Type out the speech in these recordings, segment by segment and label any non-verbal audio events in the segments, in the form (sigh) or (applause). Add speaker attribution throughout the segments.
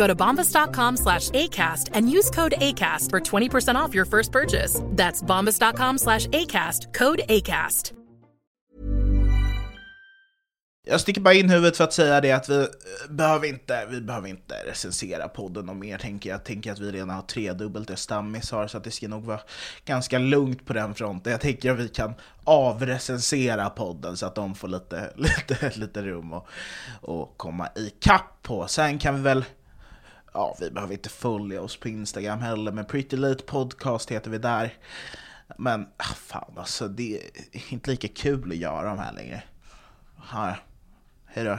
Speaker 1: Go to bombas.com slash ACAST and use code ACAST for 20% off your first purchase. That's bombas.com slash ACAST, code ACAST.
Speaker 2: Jag sticker bara in huvudet för att säga det att vi eh, behöver inte, vi behöver inte recensera podden och mer tänker jag. Tänker att vi redan har tredubbelt det Stammis har så att det ska nog vara ganska lugnt på den fronten. Jag tänker att vi kan avrecensera podden så att de får lite, (laughs) lite, lite rum och, och komma i kapp på. Sen kan vi väl Ja, vi behöver inte följa oss på Instagram heller, men Pretty Late Podcast heter vi där. Men ah, fan alltså, det är inte lika kul att göra de här längre. Ja, hej då.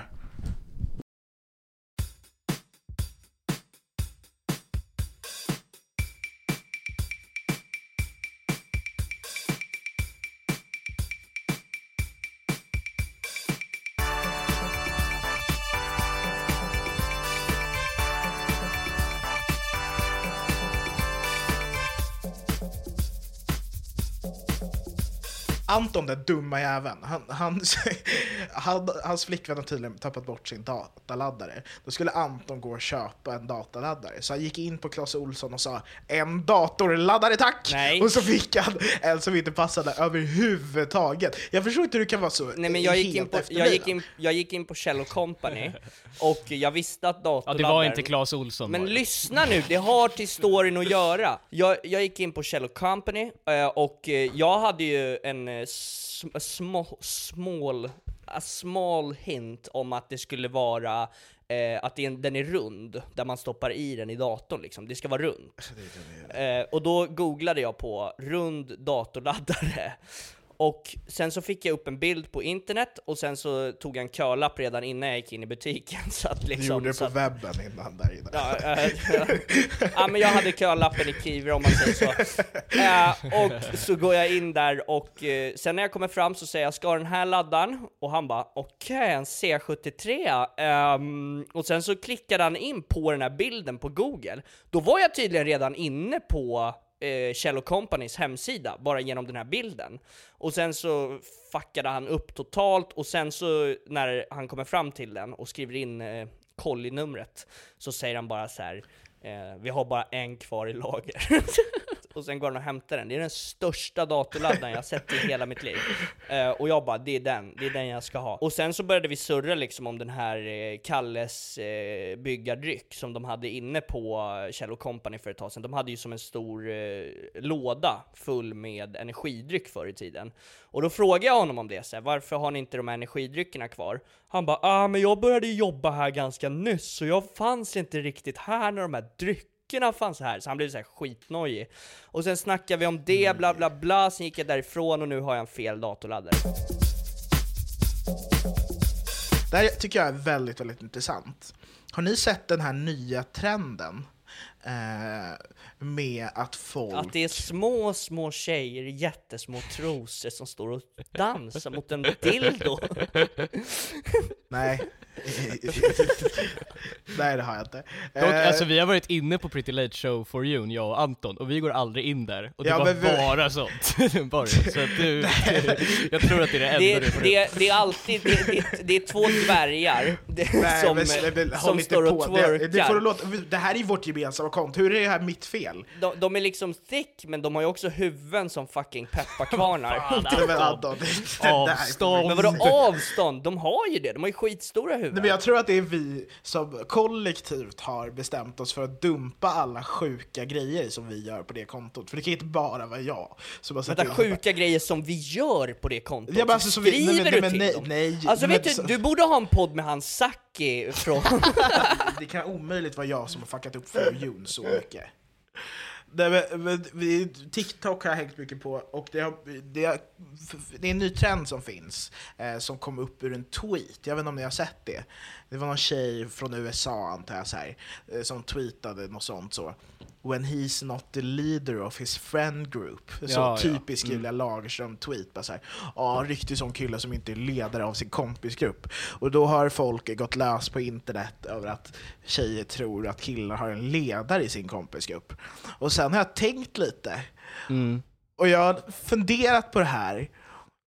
Speaker 2: Anton den dumma jäveln, han, han, (laughs) han, hans flickvän har tydligen tappat bort sin dataladdare. Då skulle Anton gå och köpa en dataladdare. Så han gick in på Clas Olsson och sa en datorladdare tack!
Speaker 3: Nej.
Speaker 2: Och så fick han en som inte passade överhuvudtaget. Jag förstår inte hur du kan vara så
Speaker 3: Nej men jag gick, in på, jag, gick in, jag gick in på Kjell Company (laughs) och jag visste att
Speaker 4: Ja,
Speaker 3: datorladdaren...
Speaker 4: det var inte Clas Olsson.
Speaker 3: Men
Speaker 4: var det.
Speaker 3: lyssna nu, det har till storyn att göra. Jag, jag gick in på Kjell Company eh, och eh, jag hade ju en eh, sm, small, small, a small hint om att det skulle vara eh, att det är en, den är rund, där man stoppar i den i datorn liksom. Det ska vara runt. Eh, och då googlade jag på rund datorladdare. Och sen så fick jag upp en bild på internet och sen så tog jag en kölapp redan innan jag gick in i butiken. (laughs) Så att
Speaker 2: Du
Speaker 3: liksom,
Speaker 2: gjorde det på
Speaker 3: att,
Speaker 2: webben innan där inne.
Speaker 3: Ja, eh, ja, men jag hade kölappen i Kivra om man säger så. (laughs) Eh, och så går jag in där och eh, sen när jag kommer fram så säger jag ska den här laddaren? Och han bara okej, en C73. Ehm, och sen så klickade han in på den här bilden på Google. Då var jag tydligen redan inne på eh, Kjell Companys hemsida, bara genom den här bilden. Och sen så fuckade han upp totalt, och sen så när han kommer fram till den och skriver in eh, kollinumret, så säger han bara så här. Eh, vi har bara en kvar i lager. (laughs) och sen går han och hämtar den. Det är den största datorladdaren jag sett i hela mitt liv. Uh, och jag bara, det är den, det är den jag ska ha. Och sen så började vi surra liksom om den här eh, Kalles eh, byggardryck som de hade inne på Kjell Company för ett tag sedan. De hade ju som en stor eh, låda full med energidryck förr i tiden. Och då frågade jag honom om det, så här, varför har ni inte de här energidryckerna kvar? Han bara, ah men jag började jobba här ganska nyss, så jag fanns inte riktigt här när de här dryckerna fanns här. Så han blev så här skitnojig. Och sen snackade vi om det, bla bla bla, sen gick jag därifrån och nu har jag en fel datorladdare.
Speaker 2: Det här tycker jag är väldigt, väldigt intressant. Har ni sett den här nya trenden? eh, med att folk...
Speaker 3: Att det är små, små tjejer i jättesmå trosor som står och dansar mot en dildo. (laughs)
Speaker 2: Nej. (laughs) Nej, det har jag inte.
Speaker 4: Dock,
Speaker 2: Eh,
Speaker 4: alltså vi har varit inne på Pretty Late Show for you, jag och Anton, och vi går aldrig in där. Och det
Speaker 2: Ja,
Speaker 4: var
Speaker 2: men vi-
Speaker 4: bara sånt. (laughs) bara. Så att du, (laughs) jag tror att det är det enda
Speaker 3: Det,
Speaker 4: du får
Speaker 3: det, det är alltid, det, det, det är två dvärgar
Speaker 2: Nej,
Speaker 3: som,
Speaker 2: men, men,
Speaker 3: som står och
Speaker 2: på. Det, det, får du
Speaker 3: twerkar.
Speaker 2: låta, det här är ju vårt gemensamma konto, hur är det här mitt fel?
Speaker 3: De, de är liksom thick, men de har ju också huvuden som fucking pepparkvarnar.
Speaker 2: Nej, men Anton, är
Speaker 4: Avstånd.
Speaker 3: Men vadå avstånd? De har ju det, de har ju skitstora huvuden.
Speaker 2: Nej, men jag tror att det är vi som kollektivt har bestämt oss för att dumpa alla sjuka grejer som vi gör på det kontot. För det kan inte bara vara jag som har sett
Speaker 3: Vänta, sjuka grejer som vi gör på det kontot.
Speaker 2: Ja, men alltså, så vi- nej,
Speaker 3: Skriver
Speaker 2: men-
Speaker 3: du till
Speaker 2: nej,
Speaker 3: dem?
Speaker 2: nej,
Speaker 3: alltså
Speaker 2: men
Speaker 3: vet du, du borde ha en podd med han Saki från... (laughs)
Speaker 2: Det kan omöjligt vara jag som har fuckat upp för Jon så mycket. Nej, men, men, vi, TikTok har jag hängt mycket på och det, har, det, det är en ny trend som finns eh, som kom upp ur en tweet. Jag vet inte om ni har sett det. Det var någon tjej från USA antar jag så här, eh, som tweetade något sånt så. When he's not the leader of his friend group. Så
Speaker 4: Ja, ja.
Speaker 2: typisk Julia Lagerström-tweet. Bara så här, ja, riktig sån kille som inte är ledare av sin kompisgrupp. Och då har folk gått lös på internet över att tjejer tror att killar har en ledare i sin kompisgrupp. Och sen har jag tänkt lite,
Speaker 4: Mm.
Speaker 2: och jag har funderat på det här.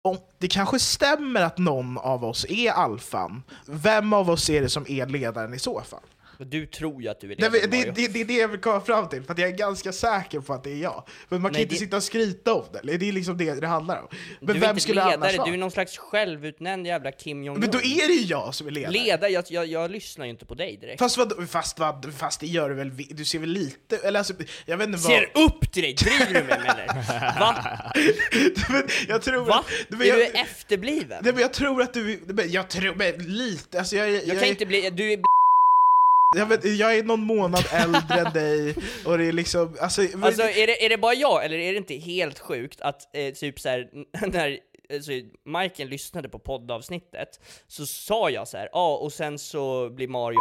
Speaker 2: Om det kanske stämmer att någon av oss är alfan, vem av oss är det som är ledaren i så fall?
Speaker 3: Du tror ju att du är
Speaker 2: Nej,
Speaker 3: ledare,
Speaker 2: men det, det, det är det jag vill komma fram till, för att jag är ganska säker på att det är jag. Men man kan
Speaker 3: Nej,
Speaker 2: inte
Speaker 3: det-
Speaker 2: sitta och skryta om det, det är liksom det det handlar om. Men
Speaker 3: du är
Speaker 2: vem skulle det annars
Speaker 3: ledare,
Speaker 2: vara?
Speaker 3: du är någon slags självutnämnd jävla Kim Jong-Un.
Speaker 2: Men då är det ju jag som är ledare.
Speaker 3: Ledare, jag, jag, jag lyssnar ju inte på dig direkt.
Speaker 2: Fast, vad, fast, vad, fast det gör du väl, du ser väl lite, eller alltså, jag vet inte vad...
Speaker 3: Ser upp till dig, driver du med mig eller? (laughs) Va?
Speaker 2: men jag tror
Speaker 3: Va?
Speaker 2: att... men
Speaker 3: är
Speaker 2: jag,
Speaker 3: du efterbliven?
Speaker 2: nej, men jag tror att du, men jag tror, men lite, alltså jag, jag,
Speaker 3: Jag kan inte bli, du är
Speaker 2: jag, vet, jag är någon månad äldre än dig, och det är liksom, alltså... men-
Speaker 3: Alltså är det, är det bara jag, eller är det inte helt sjukt att eh, typ såhär, (laughs) när alltså, Majken lyssnade på poddavsnittet, så sa jag så här, ja och sen så blir Mario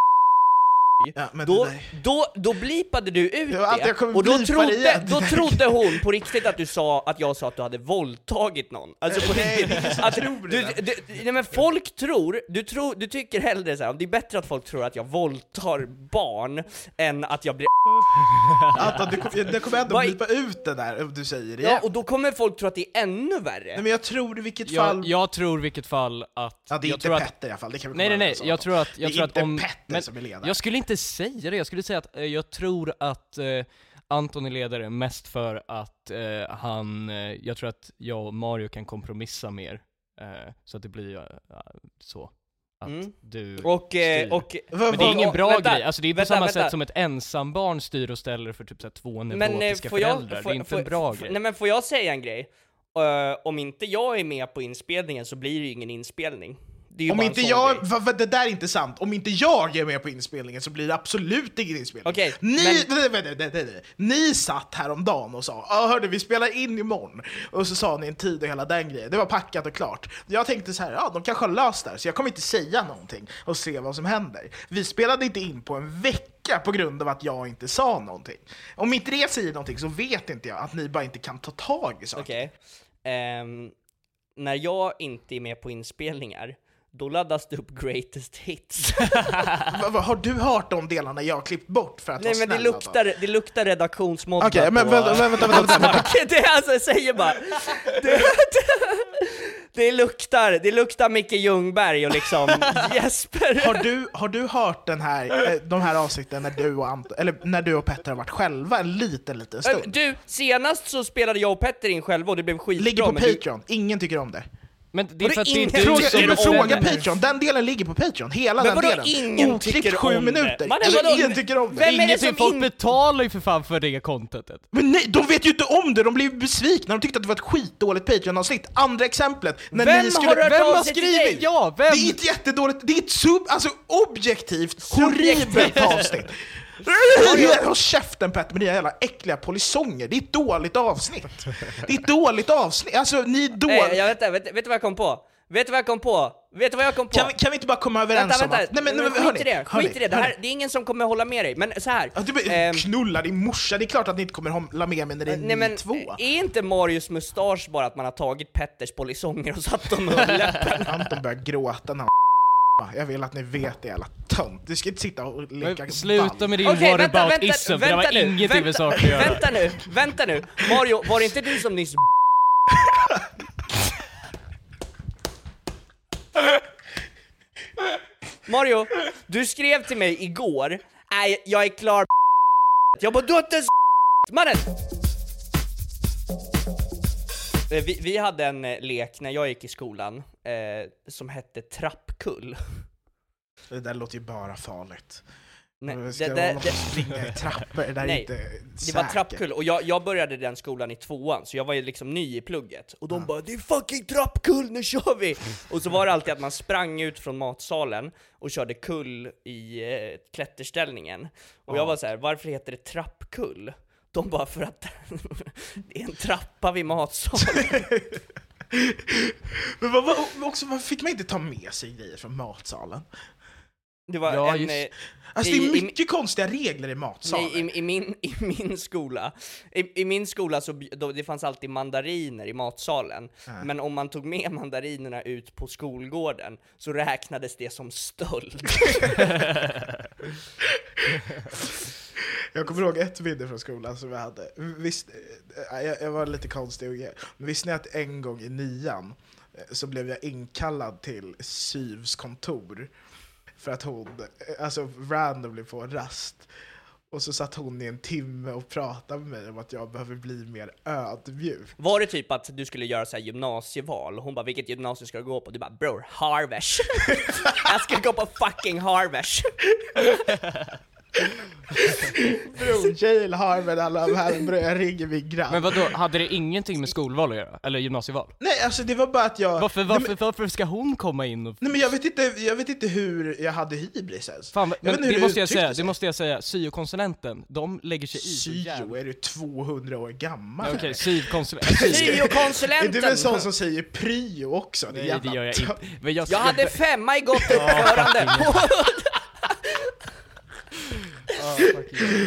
Speaker 2: ja, men
Speaker 3: då,
Speaker 2: där-
Speaker 3: då, då blipade du ut
Speaker 2: Ja,
Speaker 3: det, och då trodde, då trodde hon på riktigt att du sa att jag sa att du hade våldtagit någon. Alltså på
Speaker 2: Nej,
Speaker 3: riktigt. att du, du, nej men folk tror, du, tror, du tycker hellre så här, det är bättre att folk tror att jag våldtar barn än att jag blir
Speaker 2: Anton, du kommer, det kommer ändå blipa ut det där om du säger det
Speaker 3: Ja, och då kommer folk tro att det är ännu värre.
Speaker 2: Nej, men jag tror i vilket fall...
Speaker 4: Jag, jag tror i vilket fall att...
Speaker 2: ja, det är
Speaker 4: jag
Speaker 2: inte
Speaker 4: tror att,
Speaker 2: Petter i alla fall, det kan vi
Speaker 4: Nej nej
Speaker 2: komma
Speaker 4: nej,
Speaker 2: överens om.
Speaker 4: jag tror att, jag
Speaker 2: det är
Speaker 4: tror
Speaker 2: inte
Speaker 4: att om...
Speaker 2: Petter
Speaker 4: men
Speaker 2: som är ledare.
Speaker 4: jag skulle inte säga det, jag skulle säga att eh, jag tror att eh, Anton är ledare mest för att eh, han, jag tror att jag och Mario kan kompromissa mer. Så att det blir så. Att
Speaker 3: Mm.
Speaker 4: du
Speaker 3: Och,
Speaker 4: styr.
Speaker 3: och...
Speaker 4: Men det är ingen bra
Speaker 3: vänta,
Speaker 4: grej, alltså det är på
Speaker 3: vänta,
Speaker 4: samma
Speaker 3: vänta.
Speaker 4: sätt som ett ensambarn styr och ställer för typ så här två
Speaker 3: Men
Speaker 4: neurotiska
Speaker 3: får jag,
Speaker 4: föräldrar,
Speaker 3: får,
Speaker 4: det är inte
Speaker 3: får,
Speaker 4: en bra grej.
Speaker 3: Nej men får jag säga en grej? Eh, om inte jag är med på inspelningen så blir det ju ingen inspelning.
Speaker 2: Om inte jag, va, va, det där är inte sant. Om inte jag är med på inspelningen så blir det absolut ingen inspelning.
Speaker 3: Okej,
Speaker 2: ni,
Speaker 3: men- (laughs)
Speaker 2: vänta, vänta, vänta. ni satt häromdagen och sa ah, hörde vi spelar in imorgon. Och så sa ni en tid och hela den grejen. Det var packat och klart. Jag tänkte så här, ja de kanske har löst det här, så jag kommer inte säga någonting och se vad som händer. Vi spelade inte in på en vecka på grund av att jag inte sa någonting. Om inte det säger någonting så vet inte jag att ni bara inte kan ta tag i saker.
Speaker 3: Okej. Ehm, när jag inte är med på inspelningar, då laddas det upp greatest hits. (laughs)
Speaker 2: Har du hört de delarna jag har klippt bort för att
Speaker 3: Nej
Speaker 2: vara
Speaker 3: men det
Speaker 2: snäll, alltså?
Speaker 3: luktar, det luktar redaktionsmodda
Speaker 2: Okej, men
Speaker 3: på-
Speaker 2: vänta, vänta, vänta, vänta, (laughs)
Speaker 3: det är alltså, jag säger bara. Det, det, luktar, det luktar Micke Ljungberg och liksom (laughs) Jesper.
Speaker 2: Har du, har du hört den här, eh, de här avsnitten när du, och Ant, eller när du och Petter har varit själva en liten, liten
Speaker 3: Äh,
Speaker 2: stund?
Speaker 3: Du, senast så spelade jag och Petter in själva och det blev skitbra.
Speaker 2: Ligger på
Speaker 3: men du-
Speaker 2: Patreon, ingen tycker om det.
Speaker 4: Men det är för att det inte
Speaker 2: Fråga,
Speaker 4: du som
Speaker 3: tycker
Speaker 2: men
Speaker 3: om
Speaker 2: fråga
Speaker 4: bestämmer.
Speaker 2: Patreon, den delen ligger på Patreon, hela
Speaker 3: Men
Speaker 2: den delen.
Speaker 3: ingen tycker
Speaker 2: sju
Speaker 3: om det?
Speaker 2: minuter.
Speaker 3: Man är
Speaker 2: Eller ingen tycker om det.
Speaker 3: Vem är det som
Speaker 4: folk
Speaker 3: in-
Speaker 4: betalar ju för fan för det contentet.
Speaker 2: Men nej, de vet ju inte om det, de blev besvikna, de tyckte att det var ett skitdåligt Patreon-avsnitt. Andra exemplet, när
Speaker 3: Vem
Speaker 2: ni skulle...
Speaker 3: har
Speaker 4: Vem har skrivit? Ja, vem?
Speaker 2: Det är ett jättedåligt, det är ett sub, alltså objektivt horribelt avsnitt. Håll käften Petter med dina jävla äckliga polisonger, det är ett dåligt avsnitt. Det är ett dåligt avsnitt, alltså ni är
Speaker 3: Nej,
Speaker 2: dåliga.
Speaker 3: jag vet, vet, vet du vad jag kom på? Vet du vad jag kom på? Vet du vad jag kom på?
Speaker 2: Kan vi, kan vi inte bara komma överens
Speaker 3: vänta,
Speaker 2: om
Speaker 3: vänta.
Speaker 2: att... Nej men, nej, men
Speaker 3: skit i det, skit i det. Det, här, det är ingen som kommer hålla med dig. Men så här.
Speaker 2: Ja, du,
Speaker 3: ehm,
Speaker 2: knulla din morsa, det är klart att ni inte kommer hålla med mig när det är
Speaker 3: Nej men,
Speaker 2: två.
Speaker 3: är inte Marius mustasch bara att man har tagit Petters polisonger och satt dem under (laughs) läppen?
Speaker 2: Anton börjar gråta när han jag vill att ni vet det jävla tönt. Du ska inte sitta och leka
Speaker 4: Men Sluta med din
Speaker 3: Okej, vänta, vänta,
Speaker 4: för det
Speaker 3: vänta
Speaker 4: var
Speaker 3: nu,
Speaker 4: ingenting med
Speaker 3: vänta,
Speaker 4: saken att göra.
Speaker 3: Vänta nu, vänta nu. Mario, var det inte du som nyss Mario, du skrev till mig igår, nej jag är klar Jag bara, du har inte ens Mannen! Eh, Vi, vi hade en eh, lek när jag gick i skolan, eh, som hette trappkull.
Speaker 2: Det där låter ju bara farligt.
Speaker 3: Nej, det,
Speaker 2: ska
Speaker 3: det, det,
Speaker 2: springa i trappor, det där är
Speaker 3: Nej,
Speaker 2: inte
Speaker 3: Det var trappkull, och jag, jag började den skolan i tvåan, så jag var ju liksom ny i plugget. Och de bara 'Det är fucking trappkull, nu kör vi!' Och så var det alltid att man sprang ut från matsalen och körde kull i eh, klätterställningen. Och jag var så här: 'Varför heter det trappkull?' De bara 'För att (laughs) det är en trappa vid matsalen' (laughs)
Speaker 2: Men vad, vad, också, varför fick man inte ta med sig grejer från matsalen?
Speaker 3: Det var
Speaker 4: Ja,
Speaker 3: en...
Speaker 4: just-
Speaker 3: eh,
Speaker 2: Alltså det
Speaker 3: I-
Speaker 2: är
Speaker 3: i-
Speaker 2: mycket konstiga regler i matsalen.
Speaker 3: Nej, i, i, min, i min skola, i, i min skola så då, det fanns alltid mandariner i matsalen, men om man tog med mandarinerna ut på skolgården så räknades det som stöld. (laughs)
Speaker 2: Jag kommer ihåg ett minne från skolan som jag hade. Visst, eh, jag, jag var lite konstig men visste ni att en gång i nian eh, så blev jag inkallad till SYVs kontor för att hon, alltså randomly på en rast, och så satt hon i en timme och pratade med mig om att jag behöver bli mer ödmjuk.
Speaker 3: Var det typ att du skulle göra så här gymnasieval? Hon bara 'Vilket gymnasium ska du gå på?' Du bara 'Bror, Harvesh. (laughs) Jag ska gå på fucking Harvesh' (laughs)
Speaker 2: Bror, Harvard, alla de här, ringer min grabb.
Speaker 4: Men vadå, hade det ingenting med skolval att göra? Eller gymnasieval?
Speaker 2: Nej, alltså det var bara att jag...
Speaker 4: Varför,
Speaker 2: Nej,
Speaker 4: varför,
Speaker 2: men,
Speaker 4: varför ska hon komma in och...
Speaker 2: nej, men jag, vet inte, jag vet inte hur jag hade hybris ens.
Speaker 4: Fan, men
Speaker 2: hur
Speaker 4: det måste jag säga,
Speaker 2: sig.
Speaker 4: det måste jag säga, syokonsulenten, de lägger sig i
Speaker 2: Syo, är du 200 år gammal?
Speaker 4: Okej, (laughs) syokonsulenten... Syo.
Speaker 2: Är du en
Speaker 3: Syokonsulenten!
Speaker 2: sån som säger pryo också? Det
Speaker 4: Nej det gör jag inte. Men jag,
Speaker 3: Jag hade femma i gott uppförande! (laughs) (laughs)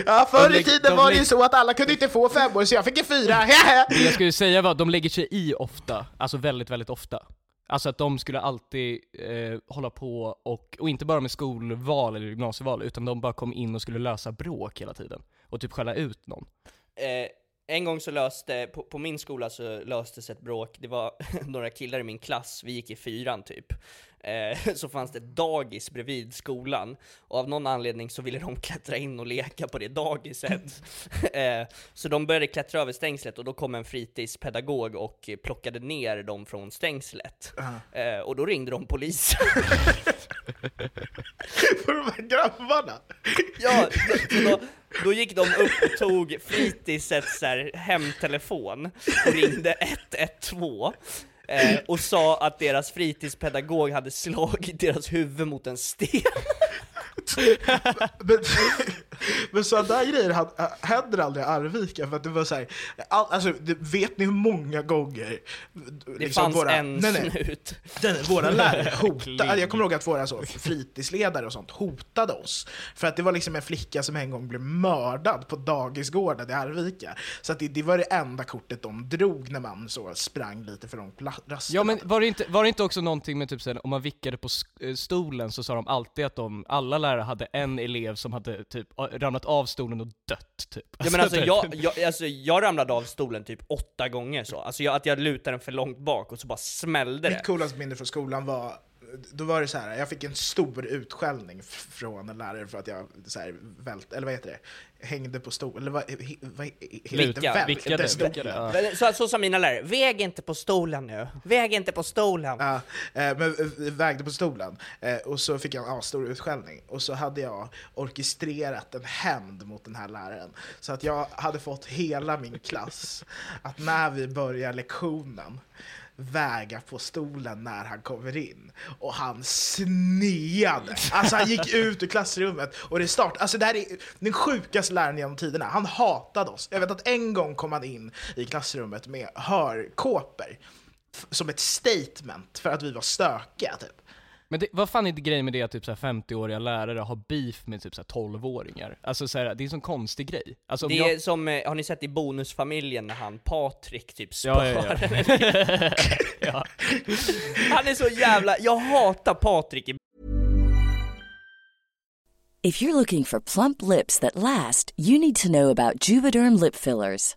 Speaker 2: Ja, förr i tiden
Speaker 4: de
Speaker 2: var det ju så att alla kunde inte få femmor så jag fick en fyra. (laughs)
Speaker 4: Det jag skulle säga var att de lägger sig i ofta, alltså väldigt, väldigt ofta. Alltså att de skulle alltid eh, hålla på och, och inte bara med skolval eller gymnasieval, utan de bara kom in och skulle lösa bråk hela tiden. Och typ skälla ut någon.
Speaker 3: eh, en gång så löste, på, på min skola så löstes ett bråk, det var (laughs) några killar i min klass, vi gick i fyran typ. Eh, (laughs) så fanns det ett dagis bredvid skolan, och av någon anledning så ville de (laughs) klättra in och leka på det dagiset. (laughs) eh, så de började klättra över stängslet och då kom en fritidspedagog och plockade ner dem från stängslet. Eh, och då ringde de polisen.
Speaker 2: För de här grabbarna.
Speaker 3: Ja, då, då, då gick de upp och tog fritidsets så här, hemtelefon och ringde 112 eh, och sa att deras fritidspedagog hade slagit deras huvud mot en sten. (laughs)
Speaker 2: Men, men sådana där grejer had- händer aldrig i Arvika för att det var såhär, all, alltså vet ni hur många gånger
Speaker 3: Det
Speaker 2: liksom
Speaker 3: fanns
Speaker 2: våra,
Speaker 3: en
Speaker 2: nej, nej,
Speaker 3: snut.
Speaker 2: den, våra lärare (laughs) hotade, jag kommer ihåg att våra så, fritidsledare och sånt hotade oss. För att det var liksom en flicka som en gång blev mördad på dagisgården i Arvika. Så att det, det var det enda kortet de drog när man så sprang lite för långt pla- rasterna.
Speaker 4: Ja men var det inte, var det inte också någonting med typ såhär, om man vickade på stolen så sa de alltid att de, alla lärare hade en elev som hade typ ramlat av stolen och dött typ.
Speaker 3: Ja, men alltså, jag, jag, alltså, jag ramlade av stolen typ åtta gånger så, alltså jag, att jag lutade den för långt bak och så bara smällde det.
Speaker 2: Mitt coolaste minne från skolan var då var det så här, jag fick en stor utskällning från en lärare för att jag så här, vält, eller vad heter det, hängde på stolen, eller vad, vad
Speaker 4: Lika,
Speaker 2: vält,
Speaker 4: vickade,
Speaker 2: stolen.
Speaker 3: Så, så sa mina lärare, väg inte på stolen nu, väg inte på stolen.
Speaker 2: Ja, eh, men eh, vägde på stolen, eh, och så fick jag en stor utskällning. Och så hade jag orkestrerat en hämnd mot den här läraren. Så att jag hade fått hela min klass att när vi börjar lektionen väga på stolen när han kommer in. Och han sneade. Alltså han gick ut ur klassrummet och det startade. Alltså det här är den sjukaste läraren genom tiderna. Han hatade oss. Jag vet att en gång kom han in i klassrummet med hörkåpor. som ett statement för att vi var stökiga typ.
Speaker 4: Men det, vad fan är det grejen med det att typ så här 50-åriga lärare har beef med typ så här 12-åringar? Alltså så här, det är en sån konstig grej. Alltså,
Speaker 3: Det
Speaker 4: jag,
Speaker 3: är som, eh, har ni sett i Bonusfamiljen när han Patrik typ
Speaker 4: Ja,
Speaker 3: spöar
Speaker 4: ja, ja.
Speaker 3: en (laughs)
Speaker 4: ja.
Speaker 3: Han är så jävla, jag hatar Patrik i
Speaker 5: If you're looking for plump lips that last, you need to know about Juvederm lip fillers.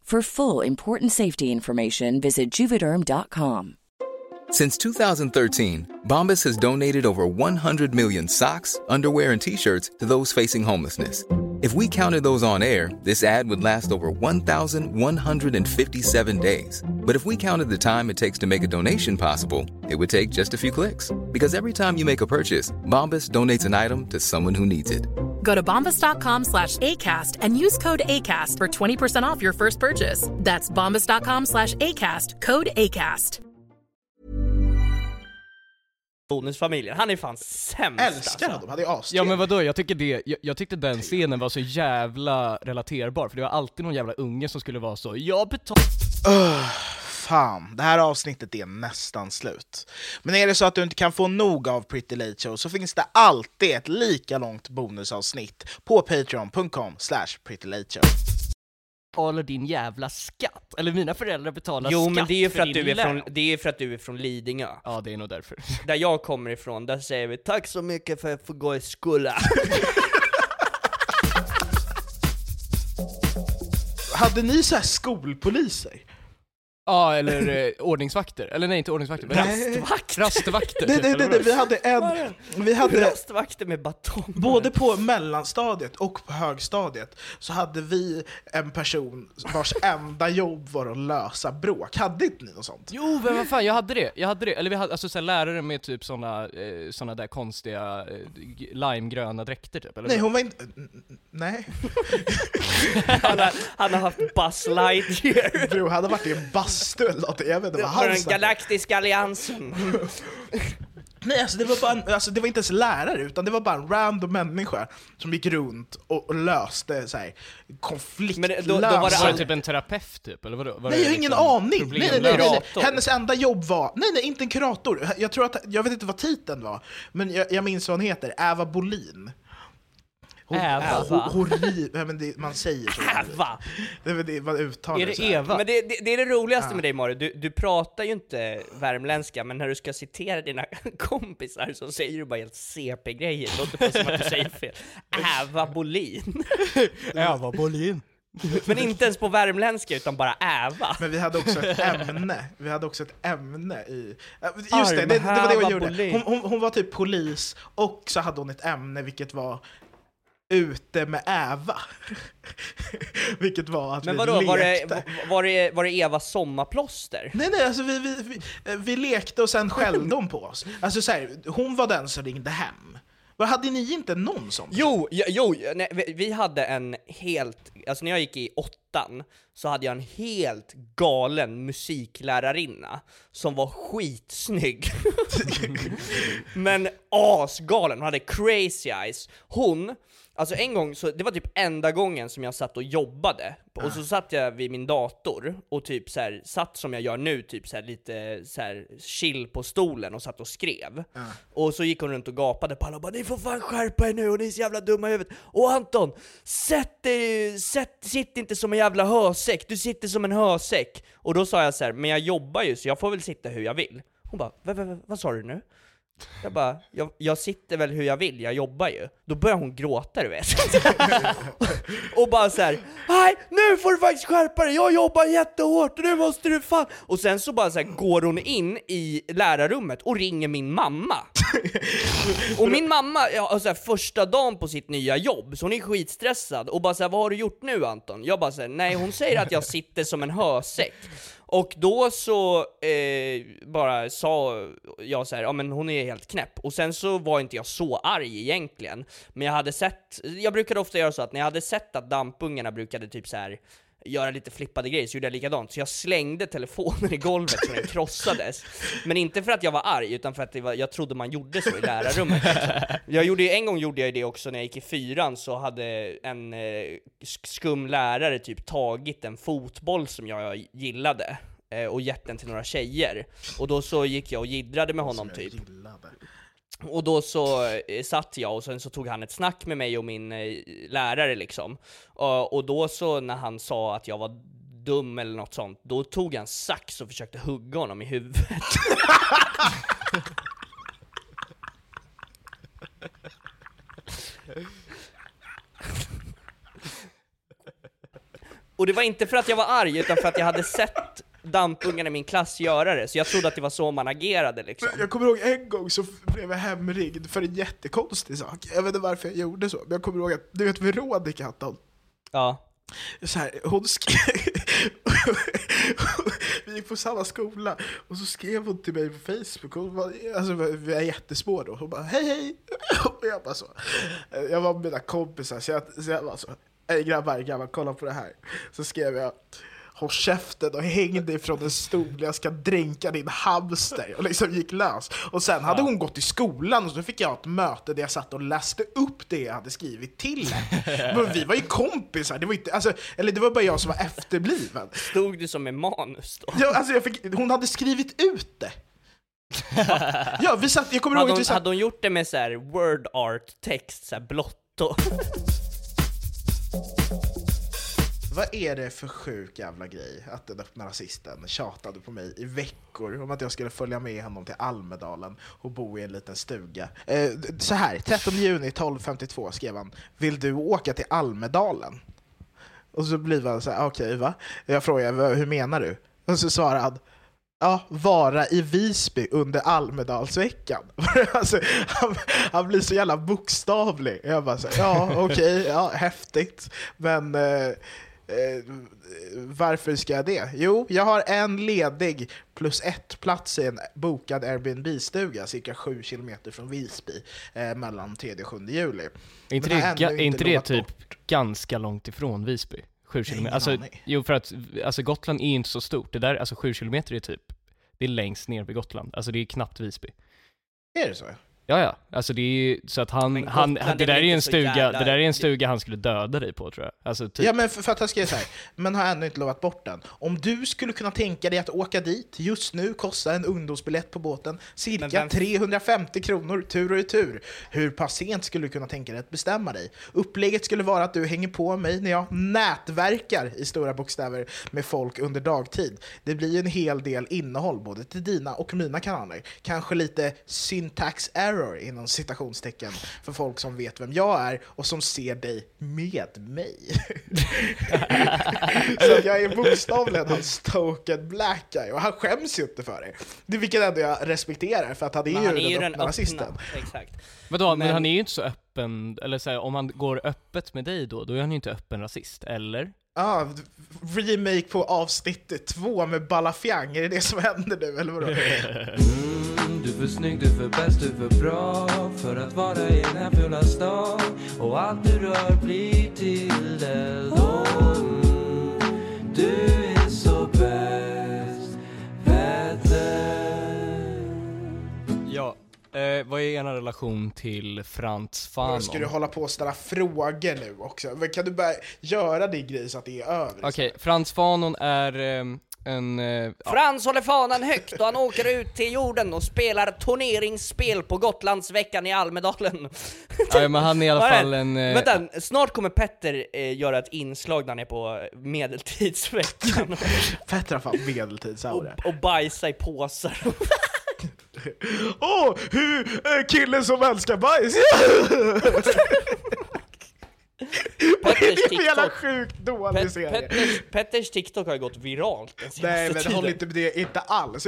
Speaker 5: For full important safety information, visit juvederm.com.
Speaker 6: Since 2013, Bombas has donated over 100 million socks, underwear, and t shirts to those facing homelessness. If we counted those on air, this ad would last over 1,157 days. But if we counted the time it takes to make a donation possible, it would take just a few clicks. Because every time you make a purchase, Bombas donates an item to someone who needs it.
Speaker 1: Go to bombas.com slash ACAST and use code ACAST for 20% off your first purchase. That's bombas.com slash ACAST, code ACAST.
Speaker 3: Bonusfamiljen, han är fan sämst
Speaker 2: Älskar
Speaker 3: alltså.
Speaker 2: honom, han är askul.
Speaker 4: Ja men vadå, jag tycker det, jag, jag tyckte den scenen var så jävla relaterbar, för det var alltid någon jävla unge som skulle vara så 'Jag betalar
Speaker 2: Öh, fan, det här avsnittet är nästan slut. Men är det så att du inte kan få nog av Pretty Late Show så finns det alltid ett lika långt bonusavsnitt på patreon.com slash prettylateshow.
Speaker 4: Din jävla skatt' Eller mina föräldrar betalar
Speaker 3: Jo
Speaker 4: skatt
Speaker 3: men det är ju för att
Speaker 4: din
Speaker 3: du är
Speaker 4: lön.
Speaker 3: från, det är för att du är från Lidingö.
Speaker 4: Ja det är nog därför. (laughs)
Speaker 3: Där jag kommer ifrån, där säger vi 'Tack så mycket för att jag får gå i skolan'
Speaker 2: Hade ni så här skolpoliser?
Speaker 4: Ja eller eh, ordningsvakter, eller nej inte ordningsvakter, men
Speaker 3: Rastvakt!
Speaker 4: rastvakter
Speaker 2: Nej, nej, nej, nej, vi hade en... Vi hade,
Speaker 3: Rastvakter med batong.
Speaker 2: både på mellanstadiet och på högstadiet så hade vi en person vars enda jobb var att lösa bråk. Hade inte ni något sånt?
Speaker 4: Jo men vad fan, jag hade det, jag hade det, eller vi hade alltså så här, lärare med typ såna, eh, såna där konstiga eh, g- limegröna dräkter typ, eller
Speaker 2: Nej, hon var inte... Nej. (laughs)
Speaker 3: Han har, han har haft Buzz Lightyear. (laughs)
Speaker 2: Bro, hade varit i en eller någonting. Jag vet inte vad han
Speaker 3: den galaktiska alliansen. (laughs)
Speaker 2: Nej, alltså det, var bara en, alltså det var inte ens lärare, utan det var bara en random människa som gick runt och, och löste så här, konfliktlösa...
Speaker 3: Men då- då var det
Speaker 4: Var det typ en terapeut typ, eller vadå? Var
Speaker 2: Nej,
Speaker 4: det
Speaker 2: jag har ingen
Speaker 4: liksom
Speaker 2: aning! Nej, nej, nej, nej. Hennes enda jobb var... Nej, nej, inte en kurator. Jag tror att... Jag vet inte vad titeln var, men jag, jag minns vad hon heter. Eva Bolin.
Speaker 3: Äva?
Speaker 2: Hon, horri, nej, men det, man säger så.
Speaker 3: Äva!
Speaker 2: Det, det, det, man uttalar
Speaker 4: Är det
Speaker 2: så här.
Speaker 4: Eva?
Speaker 3: Men det, det, det är det roligaste med dig Mario, du, du pratar ju inte värmländska, men när du ska citera dina (laughs) kompisar så säger du bara helt CP-grejer, det låter bara som att du säger fel. Äva Bolin. (laughs)
Speaker 4: Eva Bolin.
Speaker 3: Men inte ens på värmländska, utan bara Äva.
Speaker 2: Men vi hade också ett ämne, vi hade också ett ämne i... Just det, det, det var det hon gjorde.
Speaker 3: Bolin.
Speaker 2: Hon, hon, hon var typ polis, och så hade hon ett ämne vilket var ute med Äva. (laughs) vilket var att
Speaker 3: Men
Speaker 2: vi
Speaker 3: vadå, var det,
Speaker 2: lekte.
Speaker 3: var, det, var det Evas sommarplåster?
Speaker 2: Nej nej, alltså vi, vi, vi, vi lekte och sen skällde hon på oss. Alltså så här, hon var den som ringde hem. Vad Hade ni inte någon sån?
Speaker 3: Jo, jo, jo nej, vi- vi hade en helt, alltså när jag gick i åttan så hade jag en helt galen musiklärarinna som var skitsnygg. (laughs) Men asgalen, hon hade crazy eyes. Hon, alltså en gång, så, det var typ enda gången som jag satt och jobbade, och så satt jag vid min dator och typ så här, satt som jag gör nu, typ så här, lite så här, chill på stolen och satt och skrev. Och så gick hon runt och gapade på alla och bara 'Ni får fan skärpa er nu och ni är så jävla dumma i huvudet' Och Anton, sätt dig, sätt, sitt inte som en jävla hösäck, du sitter som en hösäck! Och då sa jag så här, men jag jobbar ju så jag får väl sitta hur jag vill. Hon bara, "Va- va- va- vad sa du nu? Jag bara, jag, jag sitter väl hur jag vill, jag jobbar ju. Då börjar hon gråta du vet. (laughs) och bara så här, nej nu får du faktiskt skärpa dig, jag jobbar jättehårt, nu måste du fan... Och sen så bara så här, går hon in i lärarrummet och ringer min mamma. (laughs) och min mamma, ja, alltså, här, första dagen på sitt nya jobb, så hon är skitstressad och bara så här, vad har du gjort nu Anton? Jag bara så här, nej hon säger att jag sitter som en hösäck. Och då så eh, bara sa jag så här, ja men hon är helt knäpp. Och sen så var inte jag så arg egentligen. Men jag hade sett, jag brukade ofta göra så att när jag hade sett att dampungarna brukade typ så här göra lite flippade grejer så gjorde jag likadant. Så jag slängde telefonen i golvet så den krossades. Men inte för att jag var arg, utan för att var, jag trodde man gjorde så i lärarrummet. Jag gjorde, en gång gjorde jag det också när jag gick i fyran, så hade en eh, sk- skum lärare typ tagit en fotboll som jag gillade eh, och gett den till några tjejer. Och då så gick jag och jiddrade med honom typ. Och då så eh, satt jag och sen så tog han ett snack med mig och min eh, lärare liksom. Och, då så när han sa att jag var dum eller något sånt, då tog han sax och försökte hugga honom i huvudet. (laughs) Och det var inte för att jag var arg, utan för att jag hade sett dampungarna i min klass göra det, så jag trodde att det var så man agerade liksom.
Speaker 2: Jag kommer ihåg en gång så blev jag hemringd för en jättekonstig sak. Jag vet inte varför jag gjorde så, men jag kommer ihåg att, du vet Veronica Anton?
Speaker 3: Ja.
Speaker 2: Så här, hon skrev... (laughs) vi gick på samma skola, och så skrev hon till mig på Facebook, hon var, alltså, vi är jättesmå då, hon bara hej hej! (laughs) Och jag bara så, jag var med mina kompisar, så jag, så jag var så, hej grabbar, grabbar, kolla på det här. Så skrev jag Håll käften och häng dig från en stol, jag ska dränka din hamster. Och liksom gick lös. Och sen hade hon gått till skolan och så fick jag ett möte där jag satt och läste upp det jag hade skrivit till henne. (laughs) Men vi var ju kompisar, det var inte, alltså, eller det var bara jag som var efterbliven.
Speaker 3: Stod du som med manus då?
Speaker 2: Ja, alltså jag fick, hon hade skrivit ut det. (laughs) Ja, vi satt, jag kommer ihåg
Speaker 3: Hade
Speaker 2: att vi satt...
Speaker 3: hade hon gjort det med så här word art text, så här blått och... (laughs)
Speaker 2: Vad är det för sjuk jävla grej att den öppna rasisten tjatade på mig i veckor om att jag skulle följa med honom till Almedalen och bo i en liten stuga. Eh, så här, 13 juni 1252 skrev han Vill du åka till Almedalen? Och så blir man så här, okej va? Jag frågar, hur menar du? Och så svarar han Ja, vara i Visby under Almedalsveckan. (laughs) alltså, han, han blir så jävla bokstavlig. Jag bara så här, ja okej, ja häftigt. Men eh, eh, varför ska jag det? Jo, jag har en ledig plus ett plats i en bokad Airbnb-stuga cirka sju kilometer från Visby eh, mellan 3 och 7 juli.
Speaker 4: Är inte det, ga- inte typ
Speaker 2: bort.
Speaker 4: ganska långt ifrån Visby? 7 kilometer? Alltså,
Speaker 2: aning.
Speaker 4: jo för att, alltså Gotland är inte så stort. Det där, alltså 7 kilometer är typ, det är längst ner vid Gotland. Alltså det är knappt Visby.
Speaker 2: Är det så?
Speaker 4: Ja, ja. Alltså det är ju så att han,
Speaker 3: Men
Speaker 4: han, det
Speaker 3: är
Speaker 4: där är ju en stuga,
Speaker 3: jävla-
Speaker 4: det där är en stuga han skulle döda dig på tror jag. Alltså typ.
Speaker 2: Ja men för, för att han skrev så här, men har ännu inte lovat bort den. Om du skulle kunna tänka dig att åka dit, just nu kostar en ungdomsbiljett på båten cirka
Speaker 3: vem-
Speaker 2: 350 kronor tur och retur. Hur pass sent skulle du kunna tänka dig att bestämma dig? Upplägget skulle vara att du hänger på mig när jag nätverkar i stora bokstäver med folk under dagtid. Det blir ju en hel del innehåll både till dina och mina kanaler. Kanske lite syntax error inom citationstecken för folk som vet vem jag är och som ser dig med mig. (laughs) så jag är bokstavligen hans token black guy och han skäms ju inte för det. Det vilket ändå jag respekterar för att han är
Speaker 3: Men
Speaker 2: ju
Speaker 3: han är
Speaker 2: den
Speaker 3: ju den
Speaker 2: öppna rasisten.
Speaker 3: öppna. Exakt.
Speaker 4: Vadå, men,
Speaker 3: Men-
Speaker 4: han är ju inte så öppen, eller så här, om han går öppet med dig då, då är han ju inte öppen rasist, eller?
Speaker 2: Ja, remake på avsnitt två med Balafiang, är det det som händer nu eller vadå? (laughs)
Speaker 7: Du är för snygg, du är för bäst, du är för bra För att vara i den här fula stan Och allt du rör blir till eld mm, Du är så bäst, Petter
Speaker 4: Ja. Eh, vad är er relation till Frans Fanon?
Speaker 2: Ska du hålla på och ställa frågor nu också? Men kan du bara göra din grej så att det är över?
Speaker 4: Okej, Frans Fanon är ehm, en... eh, ja.
Speaker 3: Frans håller fanan högt och han åker ut till jorden och spelar turneringsspel på Gotlandsveckan i Almedalen.
Speaker 4: Ja, men han är i alla fall en... eh,
Speaker 3: Vänta, snart kommer Petter eh, göra ett inslag där han är på medeltidsveckan (laughs)
Speaker 2: Petter har fan medeltidsaura.
Speaker 3: och, och bajsa i påsar. (laughs)
Speaker 2: Åh, hur, eh, killen som älskar bajs! (laughs) Är
Speaker 3: Petters
Speaker 2: det för jävla
Speaker 3: TikTok.
Speaker 2: sjukt dålig
Speaker 3: Pet-
Speaker 2: serie?
Speaker 3: Petters, Petters TikTok har ju gått viralt den senaste
Speaker 2: Nej men
Speaker 3: tiden.
Speaker 2: håll inte med det, inte alls.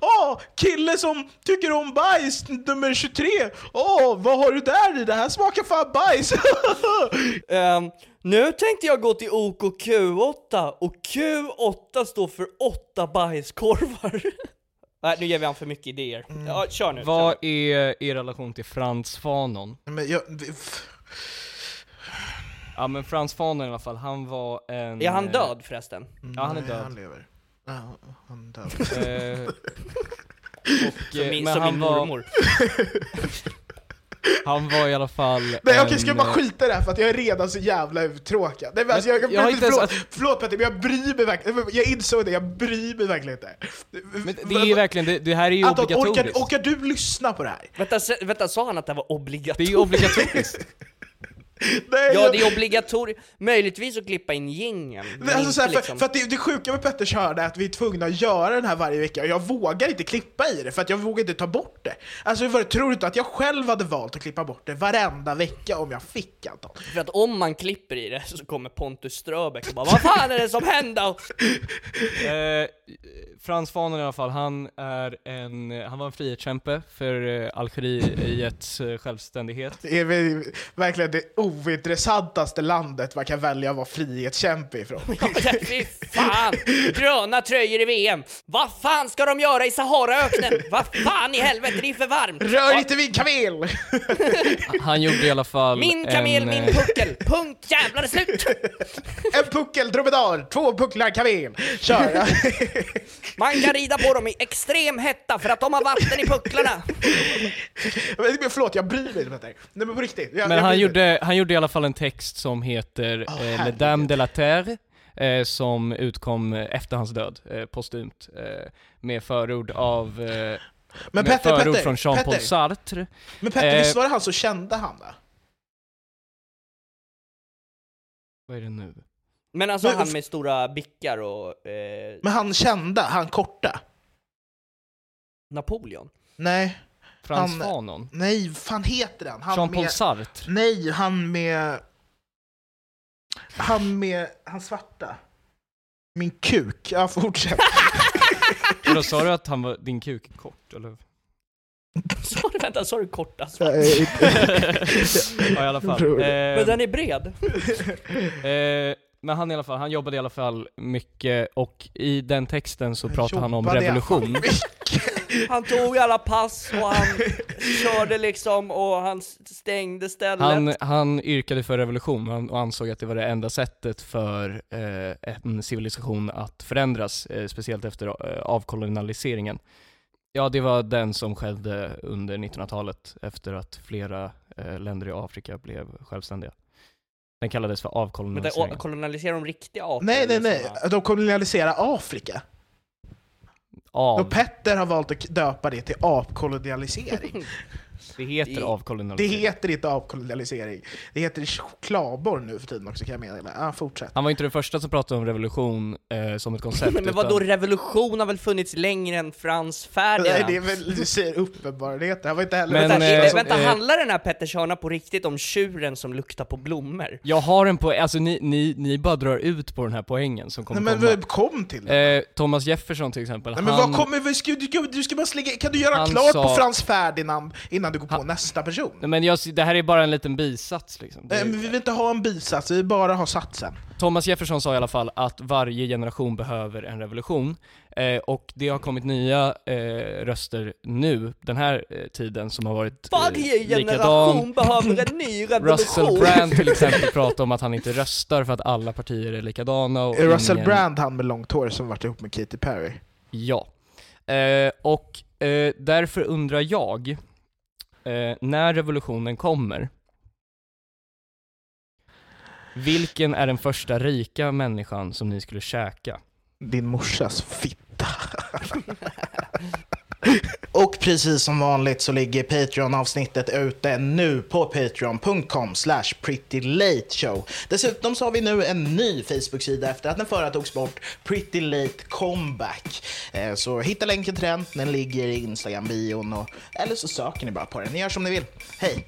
Speaker 2: Åh, kille som tycker om bajs, nummer 23! Åh, vad har du där i? Det här smakar fan bajs! (laughs)
Speaker 3: Ehm, nu tänkte jag gå till OKQ8 och Q8 står för åtta bajskorvar. (laughs) Nej, nu ger vi han för mycket idéer.
Speaker 2: Mm.
Speaker 3: Ja, kör nu.
Speaker 4: Vad
Speaker 3: kör
Speaker 4: är er relation till Frans Fanon?
Speaker 2: men jag,
Speaker 4: Ja men Frans Fanon i alla fall, han var en...
Speaker 3: Är han
Speaker 4: eh,
Speaker 3: död förresten?
Speaker 4: Ja han är
Speaker 2: Nej,
Speaker 4: död.
Speaker 2: Han lever. Ja, han är död.
Speaker 4: Eh, och,
Speaker 3: Som
Speaker 4: eh,
Speaker 3: min,
Speaker 4: men
Speaker 3: som
Speaker 4: han
Speaker 3: min
Speaker 4: var,
Speaker 3: mormor. (laughs)
Speaker 4: Han var i alla fall
Speaker 2: Nej okej, ska jag bara
Speaker 4: eh,
Speaker 2: skita i det här för att jag är redan så jävla uttråkad? Nej, men alltså, jag,
Speaker 4: jag har inte ens-
Speaker 2: förlåt, förlåt Petter, men jag bryr mig verkligen Jag insåg det, jag bryr mig verkligen inte.
Speaker 4: Men det är ju verkligen, det, det här är ju
Speaker 2: Anton, orkar,
Speaker 4: obligatoriskt.
Speaker 2: orkar du lyssna på det här?
Speaker 3: Vänta, se- vänta, sa han att det var
Speaker 4: Det
Speaker 3: obligatoriskt?
Speaker 4: är ju obligatoriskt. (laughs)
Speaker 2: Nej,
Speaker 3: Ja,
Speaker 2: jag-
Speaker 3: det är obligatoriskt. Möjligtvis att klippa in
Speaker 2: Nej, Alltså, för,
Speaker 3: liksom-
Speaker 2: för att det, det sjuka med Petters hörna är att vi är tvungna att göra den här varje vecka och jag vågar inte klippa i det för att jag vågar inte ta bort det. Alltså vad tror du inte att jag själv hade valt att klippa bort det varenda vecka om jag fick Anton?
Speaker 3: För att om man klipper i det så kommer Pontus Ströbeck och bara Vad fan är det som händer? (laughs)
Speaker 4: Eh, Frans Fanon i alla fall, han är en, han var en frihetskämpe för eh, Algeriets eh, självständighet.
Speaker 2: Det är verkligen det ointressantaste landet man kan välja att vara frihetskämpe ifrån. (laughs)
Speaker 3: Ja, Fy fan! Gröna tröjor i VM! Vad fan ska de göra i Saharaöknen? Vad fan i helvete, det är för varmt!
Speaker 2: Rör inte min kamel! (laughs)
Speaker 4: Han gjorde i alla fall
Speaker 3: Min kamel,
Speaker 4: en,
Speaker 3: min
Speaker 4: eh,
Speaker 3: puckel! Punkt jävlar är slut! (laughs)
Speaker 2: En puckel dromedar, två pucklar kamel. Kör!
Speaker 3: Man kan rida på dem i extrem hetta för att de har vatten i pucklarna!
Speaker 2: Men Förlåt, jag bryr mig inte. Nej men på riktigt. Jag,
Speaker 4: Men
Speaker 2: jag
Speaker 4: han gjorde, han gjorde i alla fall en text som heter
Speaker 2: Åh,
Speaker 4: eh,
Speaker 2: herregud.
Speaker 4: Dames de la Terre, eh, som utkom eh, efter hans död, eh, postumt, eh, med förord av eh,
Speaker 2: Men
Speaker 4: med
Speaker 2: Petter,
Speaker 4: förord
Speaker 2: Petter,
Speaker 4: från Jean-Paul
Speaker 2: Petter.
Speaker 4: Sartre.
Speaker 2: Men Petter,
Speaker 4: Eh,
Speaker 2: visst var det han som kände han va?
Speaker 4: Vad är det nu?
Speaker 3: Men alltså
Speaker 2: Men-
Speaker 3: han med stora bickar och eh,
Speaker 2: Men han kände, han korta?
Speaker 3: Napoleon?
Speaker 2: Nej,
Speaker 4: Frans
Speaker 2: Han-
Speaker 4: Fanon?
Speaker 2: nej, fan heter den? Han
Speaker 4: Jean-Paul
Speaker 2: med...
Speaker 4: Sartre?
Speaker 2: Nej, han med... Han med... Han svarta. Min kuk. Ja, fortsätt. (laughs)
Speaker 4: Och då sa du att han var, din kuk kort, eller? (laughs)
Speaker 3: Sa du, vänta, sa du
Speaker 2: är inte- (laughs)
Speaker 4: ja i alla fall. Eh,
Speaker 3: Men den är bred!
Speaker 4: eh, men han i alla fall, han jobbade i alla fall mycket, och i den texten så pratade han om revolution.
Speaker 3: Han tog alla pass och han körde liksom och han stängde stället.
Speaker 4: Han, han yrkade för revolution och ansåg att det var det enda sättet för eh, en civilisation att förändras, eh, speciellt efter eh, avkolonialiseringen. Ja, det var den som skedde under 1900-talet efter att flera eh, länder i Afrika blev självständiga. Den kallades för
Speaker 3: Men det,
Speaker 4: avkolonialiseringen.
Speaker 3: och, kolonialiserar de riktiga apor?
Speaker 2: Nej, nej, nej. De kolonialiserar Afrika.
Speaker 4: Av,
Speaker 2: Och Petter har valt att döpa det till apkolonialisering. (laughs)
Speaker 4: det heter
Speaker 3: Det-
Speaker 2: Det
Speaker 4: avkolonialisering.
Speaker 2: heter inte avkolonialisering. Det heter chokladboll nu för tiden också kan jag meddela. Ja, fortsätt.
Speaker 4: Han var inte den första som pratade om revolution eh, som ett koncept. (laughs)
Speaker 3: Men vadå,
Speaker 4: utan-
Speaker 3: revolution har väl funnits längre än Frans
Speaker 2: Nej,
Speaker 3: Ferdinand?
Speaker 2: det är väl, du säger uppenbarheten. Han var inte heller...
Speaker 4: Men,
Speaker 3: Vänta,
Speaker 4: eh,
Speaker 3: eh,
Speaker 4: som-
Speaker 3: vänta
Speaker 4: eh,
Speaker 3: handlar den här Petters hörna på riktigt om tjuren som luktar på blommor?
Speaker 4: Jag har en poäng, alltså ni, ni, ni bara drar ut på den här poängen som kommer
Speaker 2: Nej men
Speaker 4: komma.
Speaker 2: kom till det.
Speaker 4: Eh, Thomas Jefferson till exempel,
Speaker 2: Nej, men
Speaker 4: han,
Speaker 2: vad kommer, du, ska, du ska bara slänga, kan du göra klart
Speaker 4: sa-
Speaker 2: på Frans Ferdinand innan du går på nästa person?
Speaker 4: Nej, men jag, det här är bara en liten bisats liksom. Det,
Speaker 2: Nej, men vi vill inte ha en bisats, vi vill bara ha satsen.
Speaker 4: Thomas Jefferson sa i alla fall att varje generation behöver en revolution, eh, och det har kommit nya eh, röster nu, den här eh, tiden, som har varit eh,
Speaker 3: Varje
Speaker 4: likadan.
Speaker 3: generation behöver en ny (laughs)
Speaker 4: Russell
Speaker 3: revolution!
Speaker 4: Brand till exempel pratar om att han inte röstar för att alla partier är likadana och
Speaker 2: Är Russell
Speaker 4: ingen...
Speaker 2: Brand han med långt hår som varit ihop med Katy Perry?
Speaker 4: Ja. Eh, och eh, därför undrar jag, eh, när revolutionen kommer, vilken är den första rika människan som ni skulle käka?
Speaker 2: Din morsas fitta. (laughs) Och precis som vanligt så ligger Patreon-avsnittet ute nu på patreon.com slash prettylateshow. Dessutom så har vi nu en ny Facebook-sida efter att den förra togs bort, Pretty Late Comeback. Eh, så hitta länken till den, den ligger i Instagram-bion och, eller så söker ni bara på den. Ni gör som ni vill. Hej!